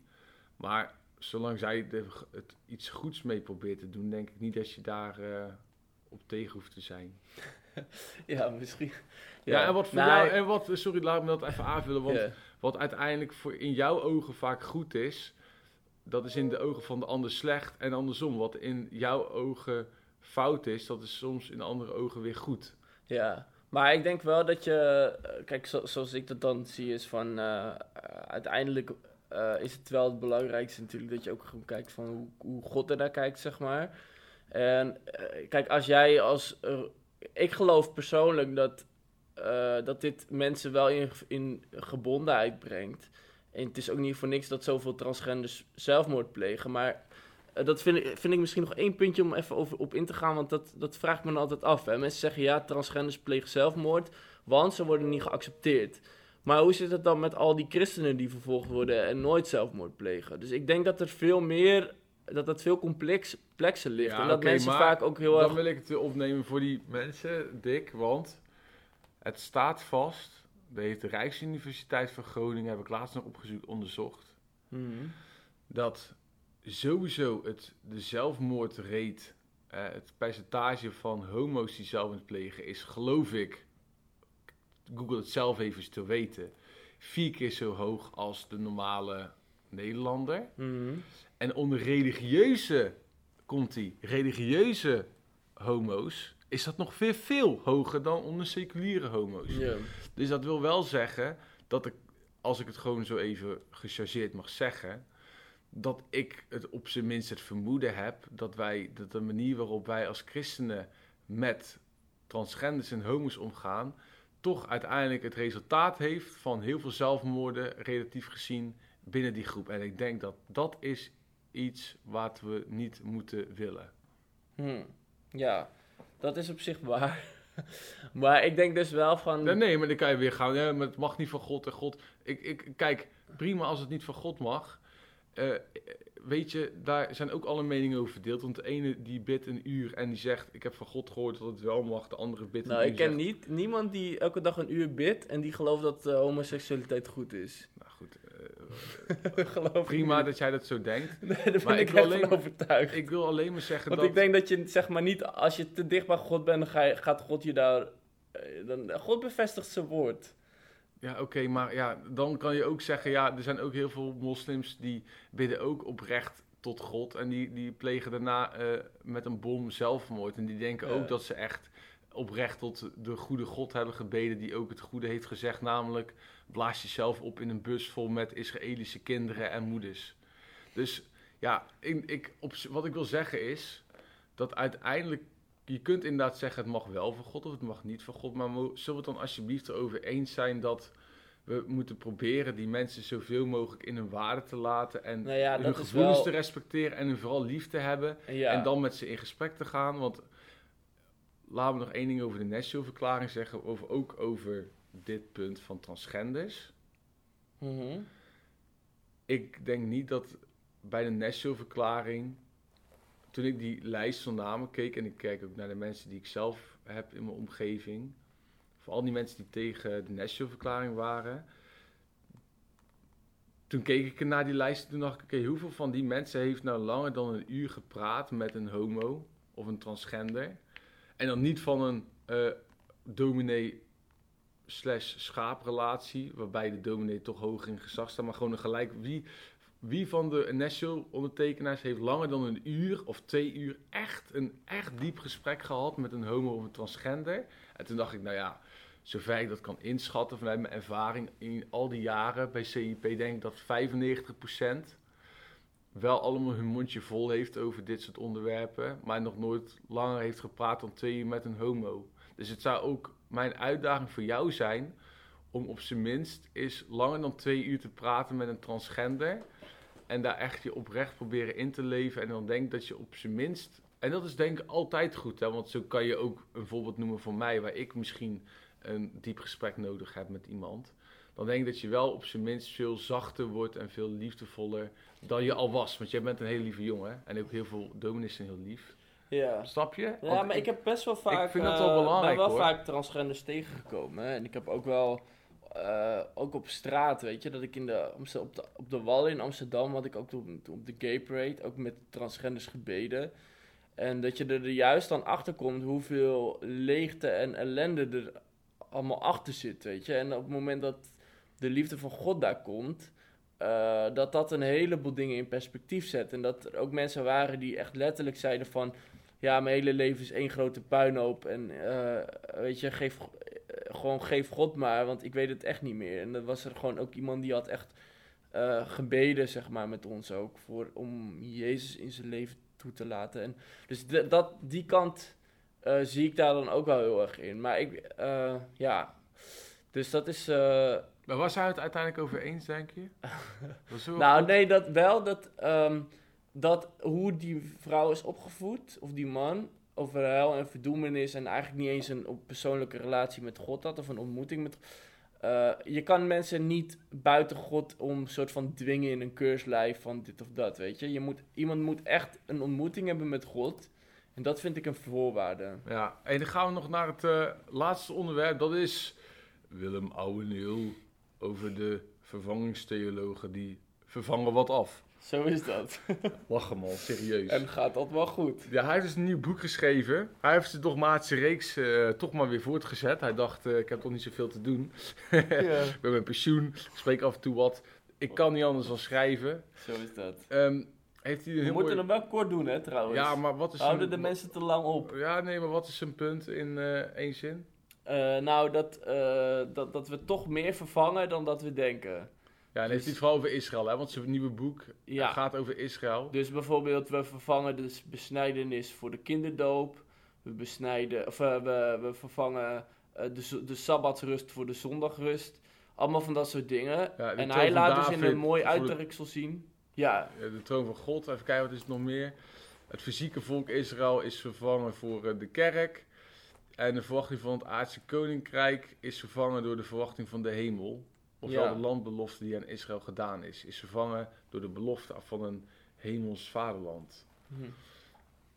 Maar zolang zij de, het iets goeds mee probeert te doen, denk ik niet dat je daar eh, op tegen hoeft te zijn. Ja, misschien. Ja, en wat voor Nou, jou, en wat, sorry, laat me dat even aanvullen, want wat uiteindelijk voor in jouw ogen vaak goed is, dat is in de ogen van de ander slecht. En andersom, wat in jouw ogen fout is, dat is soms in andere ogen weer goed. Ja, maar ik denk wel dat je, eh, kijk, zo- zoals ik dat dan zie, is van eh, eh, uiteindelijk is het wel het belangrijkste natuurlijk dat je ook gewoon kijkt van hoe, hoe God er naar kijkt, zeg maar. En kijk, als jij als, ik geloof persoonlijk dat, eh, dat dit mensen wel in, in gebondenheid brengt. En het is ook niet voor niks dat zoveel transgenders zelfmoord plegen, maar eh, dat vind ik, vind ik misschien nog één puntje om even over, op in te gaan, want dat, dat vraag ik me altijd af. Hè. Mensen zeggen ja, transgenders plegen zelfmoord, want ze worden niet geaccepteerd. Maar hoe zit het dan met al die christenen die vervolgd worden en nooit zelfmoord plegen? Dus ik denk dat er veel meer, dat dat veel complex, complexer ligt. Ja, en dat mensen vaak ook heel Dan erg... wil ik het opnemen voor die mensen, Dick, want het staat vast. Dat heeft de Rijksuniversiteit van Groningen, heb ik laatst nog opgezocht, onderzocht. Mhm. dat sowieso het, de zelfmoordrate, eh, het percentage van homo's die zelfmoord plegen, is geloof ik, Google het zelf even te weten, vier keer zo hoog als de normale Nederlander. Mhm. En onder religieuze, komt die, religieuze homo's, is dat nog weer veel hoger dan onder seculiere homo's. Ja. Dus dat wil wel zeggen dat ik, als ik het gewoon zo even gechargeerd mag zeggen, dat ik het op zijn minst het vermoeden heb dat wij, dat de manier waarop wij als christenen met transgenders en homo's omgaan, toch uiteindelijk het resultaat heeft van heel veel zelfmoorden, relatief gezien, binnen die groep. En ik denk dat dat is iets wat we niet moeten willen. Hm. Ja, dat is op zich waar. maar ik denk dus wel van... Nee, nee, maar dan kan je weer gaan. Ja, maar het mag niet van God en God. Ik, ik, kijk, prima als het niet van God mag. Eh, weet je, daar zijn ook alle meningen over verdeeld. Want de ene die bidt een uur en die zegt: Ik heb van God gehoord dat het wel mag. De andere bidt Nou, een ik uur. ken zegt- niet, niemand die elke dag een uur bidt en die gelooft dat eh, homoseksualiteit goed is. Nou goed, eh, Geloof prima dat jij dat zo denkt. niet. Nee, daar ben Maar ik, ik wil echt alleen van overtuigd. Ik wil alleen maar zeggen Want dat... ik denk dat je, zeg maar, niet... Als je te dicht bij God bent, dan ga je- gaat God je daar... eh, Dan, God bevestigt zijn woord. Ja, oké, maar ja, dan kan je ook zeggen, ja, er zijn ook heel veel moslims die bidden ook oprecht tot God. En die, die plegen daarna eh, met een bom zelfmoord. En die denken Ja. ook dat ze echt oprecht tot de goede God hebben gebeden, die ook het goede heeft gezegd. Namelijk, blaas jezelf op in een bus vol met Israëlische kinderen en moeders. Dus ja, ik, ik, op, wat ik wil zeggen is, dat uiteindelijk je kunt inderdaad zeggen het mag wel voor God of het mag niet voor God. Maar zullen we het dan alsjeblieft erover eens zijn dat we moeten proberen die mensen zoveel mogelijk in hun waarde te laten. En Nou ja, hun gevoelens wel... te respecteren en hun vooral lief te hebben. Ja. En dan met ze in gesprek te gaan. Want laten we nog één ding over de Nashville-verklaring zeggen. Over, ook over dit punt van transgenders. Mhm. Ik denk niet dat bij de Nashville-verklaring, toen ik die lijst van namen keek, en ik kijk ook naar de mensen die ik zelf heb in mijn omgeving, voor al die mensen die tegen de Nashville-verklaring waren, toen keek ik naar die lijst en toen dacht ik, oké, hoeveel van die mensen heeft nou langer dan een uur gepraat met een homo of een transgender? En dan niet van een eh dominee slash schaaprelatie, waarbij de dominee toch hoger in gezag staat, maar gewoon een gelijk. Wie, wie van de Nashville ondertekenaars heeft langer dan een uur of twee uur echt een echt diep gesprek gehad met een homo of een transgender? En toen dacht ik, nou ja, zover ik dat kan inschatten vanuit mijn ervaring in al die jaren bij CIP, denk ik dat 95% wel allemaal hun mondje vol heeft over dit soort onderwerpen, maar nog nooit langer heeft gepraat dan twee uur met een homo. Dus het zou ook mijn uitdaging voor jou zijn om op zijn minst eens langer dan twee uur te praten met een transgender. En daar echt je oprecht proberen in te leven. En dan denk dat je op zijn minst. En dat is denk ik altijd goed, hè? want zo kan je ook een voorbeeld noemen van mij, waar ik misschien een diep gesprek nodig heb met iemand. Dan denk ik dat je wel op zijn minst veel zachter wordt en veel liefdevoller dan je al was. Want jij bent een hele lieve jongen en ook heel veel dominees zijn heel lief. Ja. Snap je? Ja, Want maar ik heb best wel vaak... vind dat wel eh, belangrijk, ben wel hoor. vaak transgenders tegengekomen. hè. En ik heb ook wel... eh, ook op straat, weet je, dat ik in de, op, de, op de Wallen in Amsterdam had ik ook op, op de Gay Parade, ook met transgenders gebeden. En dat je er juist dan achter komt hoeveel leegte en ellende er allemaal achter zit, weet je. En op het moment dat de liefde van God daar komt, eh, dat dat een heleboel dingen in perspectief zet. En dat er ook mensen waren die echt letterlijk zeiden van... Ja, mijn hele leven is één grote puinhoop. En eh, weet je, geef, eh, gewoon geef God maar, want ik weet het echt niet meer. En dan was er gewoon ook iemand die had echt gebeden, zeg maar, met ons ook. Voor, om Jezus in zijn leven toe te laten. En dus dat, die kant zie ik daar dan ook wel heel erg in. Maar ik, ja... Dus dat is... Maar zijn we het uiteindelijk over eens, denk je? Nou, goed. nee, dat wel. Dat, ehm, dat hoe die vrouw is opgevoed, of die man, over hel en verdoemenis en eigenlijk niet eens een persoonlijke relatie met God had of een ontmoeting met. Eh, je kan mensen niet buiten God om soort van dwingen in een keurslijf van dit of dat, weet je. je moet, iemand moet echt een ontmoeting hebben met God. En dat vind ik een voorwaarde. Ja, en dan gaan we nog naar het eh, laatste onderwerp. Dat is Willem Ouweneel over de vervangingstheologen die vervangen wat af. Zo is dat. Lachen man, serieus. en gaat dat wel goed. Ja, hij heeft dus een nieuw boek geschreven. Hij heeft de dogmatische reeks eh, toch maar weer voortgezet. Hij dacht, eh, ik heb toch niet zoveel te doen. ik ben met pensioen, ik spreek af en toe wat. Ik kan niet anders dan schrijven. Zo is dat. Ehm, heeft hij een We moeten mooi... hem wel kort doen, hè, trouwens. Ja, maar wat is Houden zijn- de mensen te lang op? Ja, nee, maar wat is zijn punt in eh, één zin? Eh, nou, dat, eh, dat, dat we toch meer vervangen dan dat we denken. Ja, en heeft hij het vooral over Israël, hè? Want zijn nieuwe boek Ja. gaat over Israël. Dus bijvoorbeeld, we vervangen de besnijdenis voor de kinderdoop. We, besnijden, of, eh, we, we vervangen eh, de, de sabbatsrust voor de zondagrust. Allemaal van dat soort dingen. Ja, en hij laat dus in een mooi de- uitwerksel zien. Ja, Eh, De troon van God, even kijken, wat is het nog meer? Het fysieke volk Israël is vervangen voor eh, de kerk. En de verwachting van het aardse koninkrijk is vervangen door de verwachting van de hemel. Ofwel Ja. de landbelofte die aan Israël gedaan is. Is vervangen door de belofte van een hemels vaderland. Hm.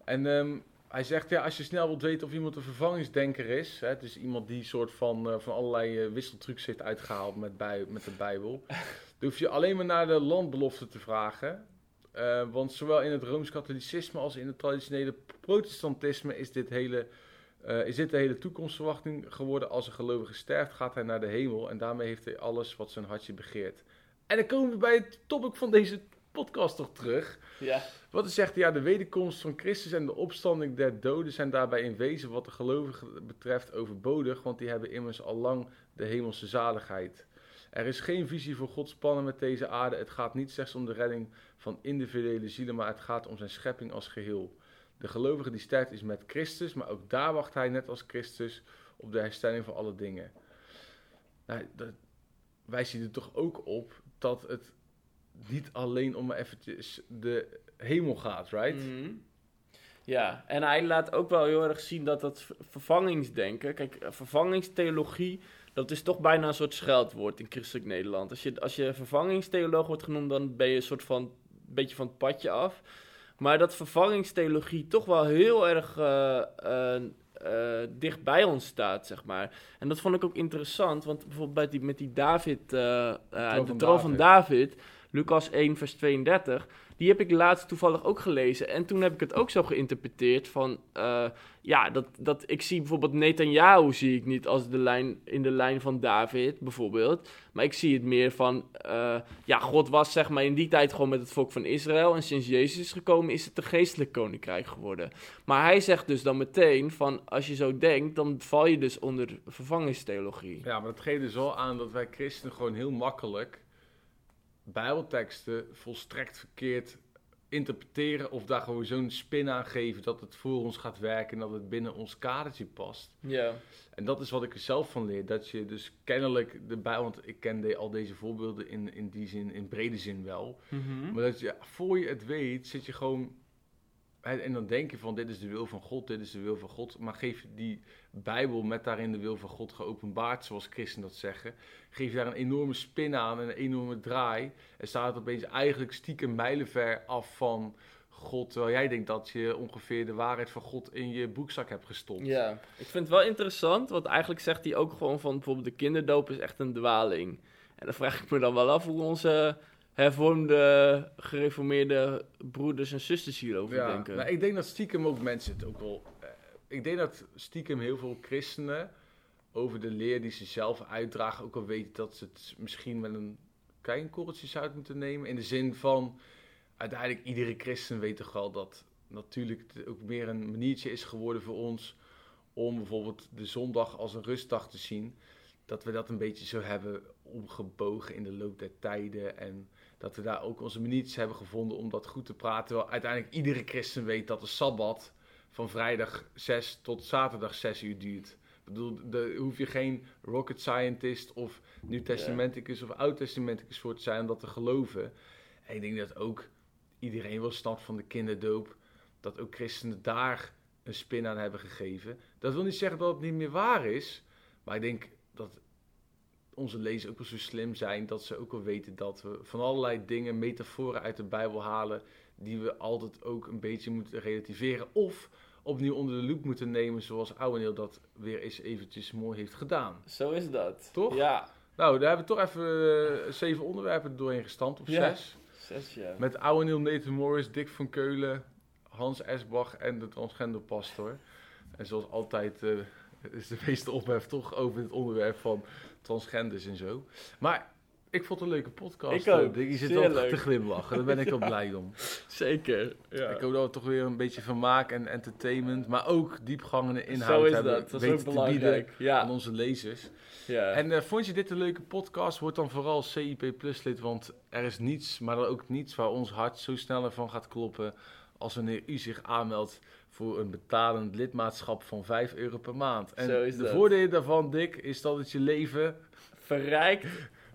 En ehm, hij zegt, ja, als je snel wilt weten of iemand een vervangingsdenker is... Hè, het is iemand die soort van, eh, van allerlei eh, wisseltrucs heeft uitgehaald met, bij, met de Bijbel... Dan hoef je alleen maar naar de landbelofte te vragen. Eh, want zowel in het Rooms-Katholicisme als in het traditionele protestantisme is dit, hele, eh, is dit de hele toekomstverwachting geworden. Als een gelovige sterft, gaat hij naar de hemel en daarmee heeft hij alles wat zijn hartje begeert. En dan komen we bij het topic van deze podcast toch terug. Ja. Wat is zegt, ja, de wederkomst van Christus en de opstanding der doden zijn daarbij in wezen wat de gelovigen betreft overbodig, want die hebben immers al lang de hemelse zaligheid. Er is geen visie voor Gods plannen met deze aarde. Het gaat niet slechts om de redding van individuele zielen, maar het gaat om zijn schepping als geheel. De gelovige die sterft is met Christus, maar ook daar wacht hij net als Christus op de herstelling van alle dingen. Nou, dat wijst hij er toch ook op dat het niet alleen om eventjes de hemel gaat, right? Mhm. Ja, en hij laat ook wel heel erg zien dat dat ver- vervangingsdenken... Kijk, vervangingstheologie, dat is toch bijna een soort scheldwoord in christelijk Nederland. Als je, als je vervangingstheoloog wordt genoemd, dan ben je een soort van... beetje van het padje af. Maar dat vervangingstheologie toch wel heel erg eh, dicht bij ons staat, zeg maar. En dat vond ik ook interessant, want bijvoorbeeld bij die, met die David, Troon de van troon van David, Lucas 1, vers 32, die heb ik laatst toevallig ook gelezen. En toen heb ik het ook zo geïnterpreteerd van, eh, ja, dat, dat ik zie bijvoorbeeld Netanyahu zie ik niet als de lijn, in de lijn van David, bijvoorbeeld. Maar ik zie het meer van, eh, ja, God was zeg maar in die tijd gewoon met het volk van Israël. En sinds Jezus is gekomen is het een geestelijk koninkrijk geworden. Maar hij zegt dus dan meteen van, als je zo denkt, dan val je dus onder vervangingstheologie. Ja, maar dat geeft dus wel aan dat wij christenen gewoon heel makkelijk bijbelteksten volstrekt verkeerd interpreteren of daar gewoon zo'n spin aan geven dat het voor ons gaat werken en dat het binnen ons kadertje past. Ja. En dat is wat ik er zelf van leer, dat je dus kennelijk de Bijbel, want ik ken de, al deze voorbeelden in, in die zin, in brede zin wel, Mhm. maar dat je, voor je het weet, zit je gewoon. En dan denk je van: dit is de wil van God, dit is de wil van God. Maar geef die Bijbel met daarin de wil van God geopenbaard, zoals christen dat zeggen. Geef daar een enorme spin aan en een enorme draai. En staat het opeens eigenlijk stiekem mijlenver af van God. Terwijl jij denkt dat je ongeveer de waarheid van God in je boekzak hebt gestopt. Ja, ik vind het wel interessant, want eigenlijk zegt hij ook gewoon van bijvoorbeeld de kinderdoop is echt een dwaling. En dan vraag ik me dan wel af hoe onze hervormde, gereformeerde broeders en zusters hierover Ja, denken. nou, ik denk dat stiekem ook mensen het ook wel. eh, ik denk dat stiekem heel veel christenen over de leer die ze zelf uitdragen ook al weten dat ze het misschien wel een klein korreltje zout moeten nemen. In de zin van, uiteindelijk iedere christen weet toch wel dat natuurlijk het ook meer een maniertje is geworden voor ons om bijvoorbeeld de zondag als een rustdag te zien. Dat we dat een beetje zo hebben omgebogen in de loop der tijden en dat we daar ook onze maniertjes hebben gevonden om dat goed te praten. Terwijl uiteindelijk iedere christen weet dat de Sabbat van vrijdag 6 tot zaterdag 6 uur duurt. Ik bedoel, daar hoef je geen rocket scientist of Nieuw-testamenticus of Oud-testamenticus voor te zijn om dat te geloven. En ik denk dat ook iedereen wel snapt van de kinderdoop, dat ook christenen daar een spin aan hebben gegeven. Dat wil niet zeggen dat het niet meer waar is, maar ik denk dat onze lezers ook wel zo slim zijn dat ze ook wel weten dat we van allerlei dingen metaforen uit de Bijbel halen die we altijd ook een beetje moeten relativeren of opnieuw onder de loep moeten nemen zoals Ouweneel dat weer eens eventjes mooi heeft gedaan. Zo is dat. Toch? Ja, Nou, daar hebben we toch even eh, zeven onderwerpen doorheen gestampt, of Ja. zes. zes ja. Met Ouweneel, Nathan Morris, Dick van Keulen, Hans Esbach en de transgender pastor. En zoals altijd eh, is de meeste ophef toch over het onderwerp van transgenders en zo. Maar ik vond het een leuke podcast. Ik ook. Je zit altijd te glimlachen, daar ben ik wel blij om. Zeker. Ja. Ik hoop dat we toch weer een beetje vermaak en entertainment, maar ook diepgangende Zo inhoud is hebben dat. Dat is ook belangrijk. aan onze lezers. ja. En eh, vond je dit een leuke podcast? Word dan vooral CIP Plus lid, want er is niets, maar dan ook niets waar ons hart zo sneller van gaat kloppen als wanneer u zich aanmeldt voor een betalend lidmaatschap van 5 euro per maand. En Zo is de dat. voordeel daarvan, Dick, is dat het je leven Verrijkt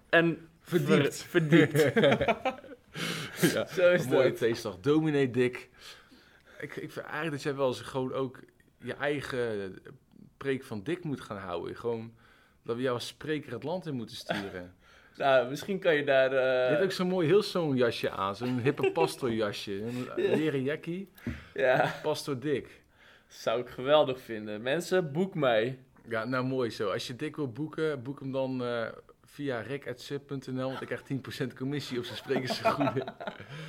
en verdiept. ver- verdiept. ja, Zo is mooie dat. Dominee Dick. Ik, ik vind eigenlijk dat jij wel eens gewoon ook je eigen preek van Dick moet gaan houden. Gewoon dat we jou als spreker het land in moeten sturen. Nou, misschien kan je daar... eh, Je hebt ook zo'n mooi Hillsong jasje aan, zo'n hippe pastor jasje. Een leren jackie, Ja, pastor Dick. zou ik geweldig vinden. Mensen, boek mij. Ja, nou mooi zo. Als je Dick wil boeken, boek hem dan eh, via rec.sub.nl, want ik krijg 10% commissie op zijn sprekersvergoeding.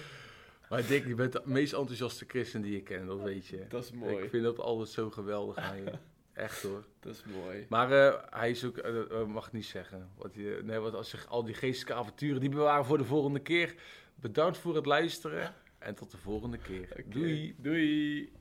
maar Dick, je bent de meest enthousiaste christen die ik ken, dat weet je. Dat is mooi. Ik vind dat altijd zo geweldig aan je. Echt hoor. Dat is mooi. Maar eh, hij is ook, eh, eh, mag niet zeggen. Wat je, nee, want als je al die geestelijke avonturen, die bewaren voor de volgende keer. Bedankt voor het luisteren en tot de volgende keer. Doei. Doei.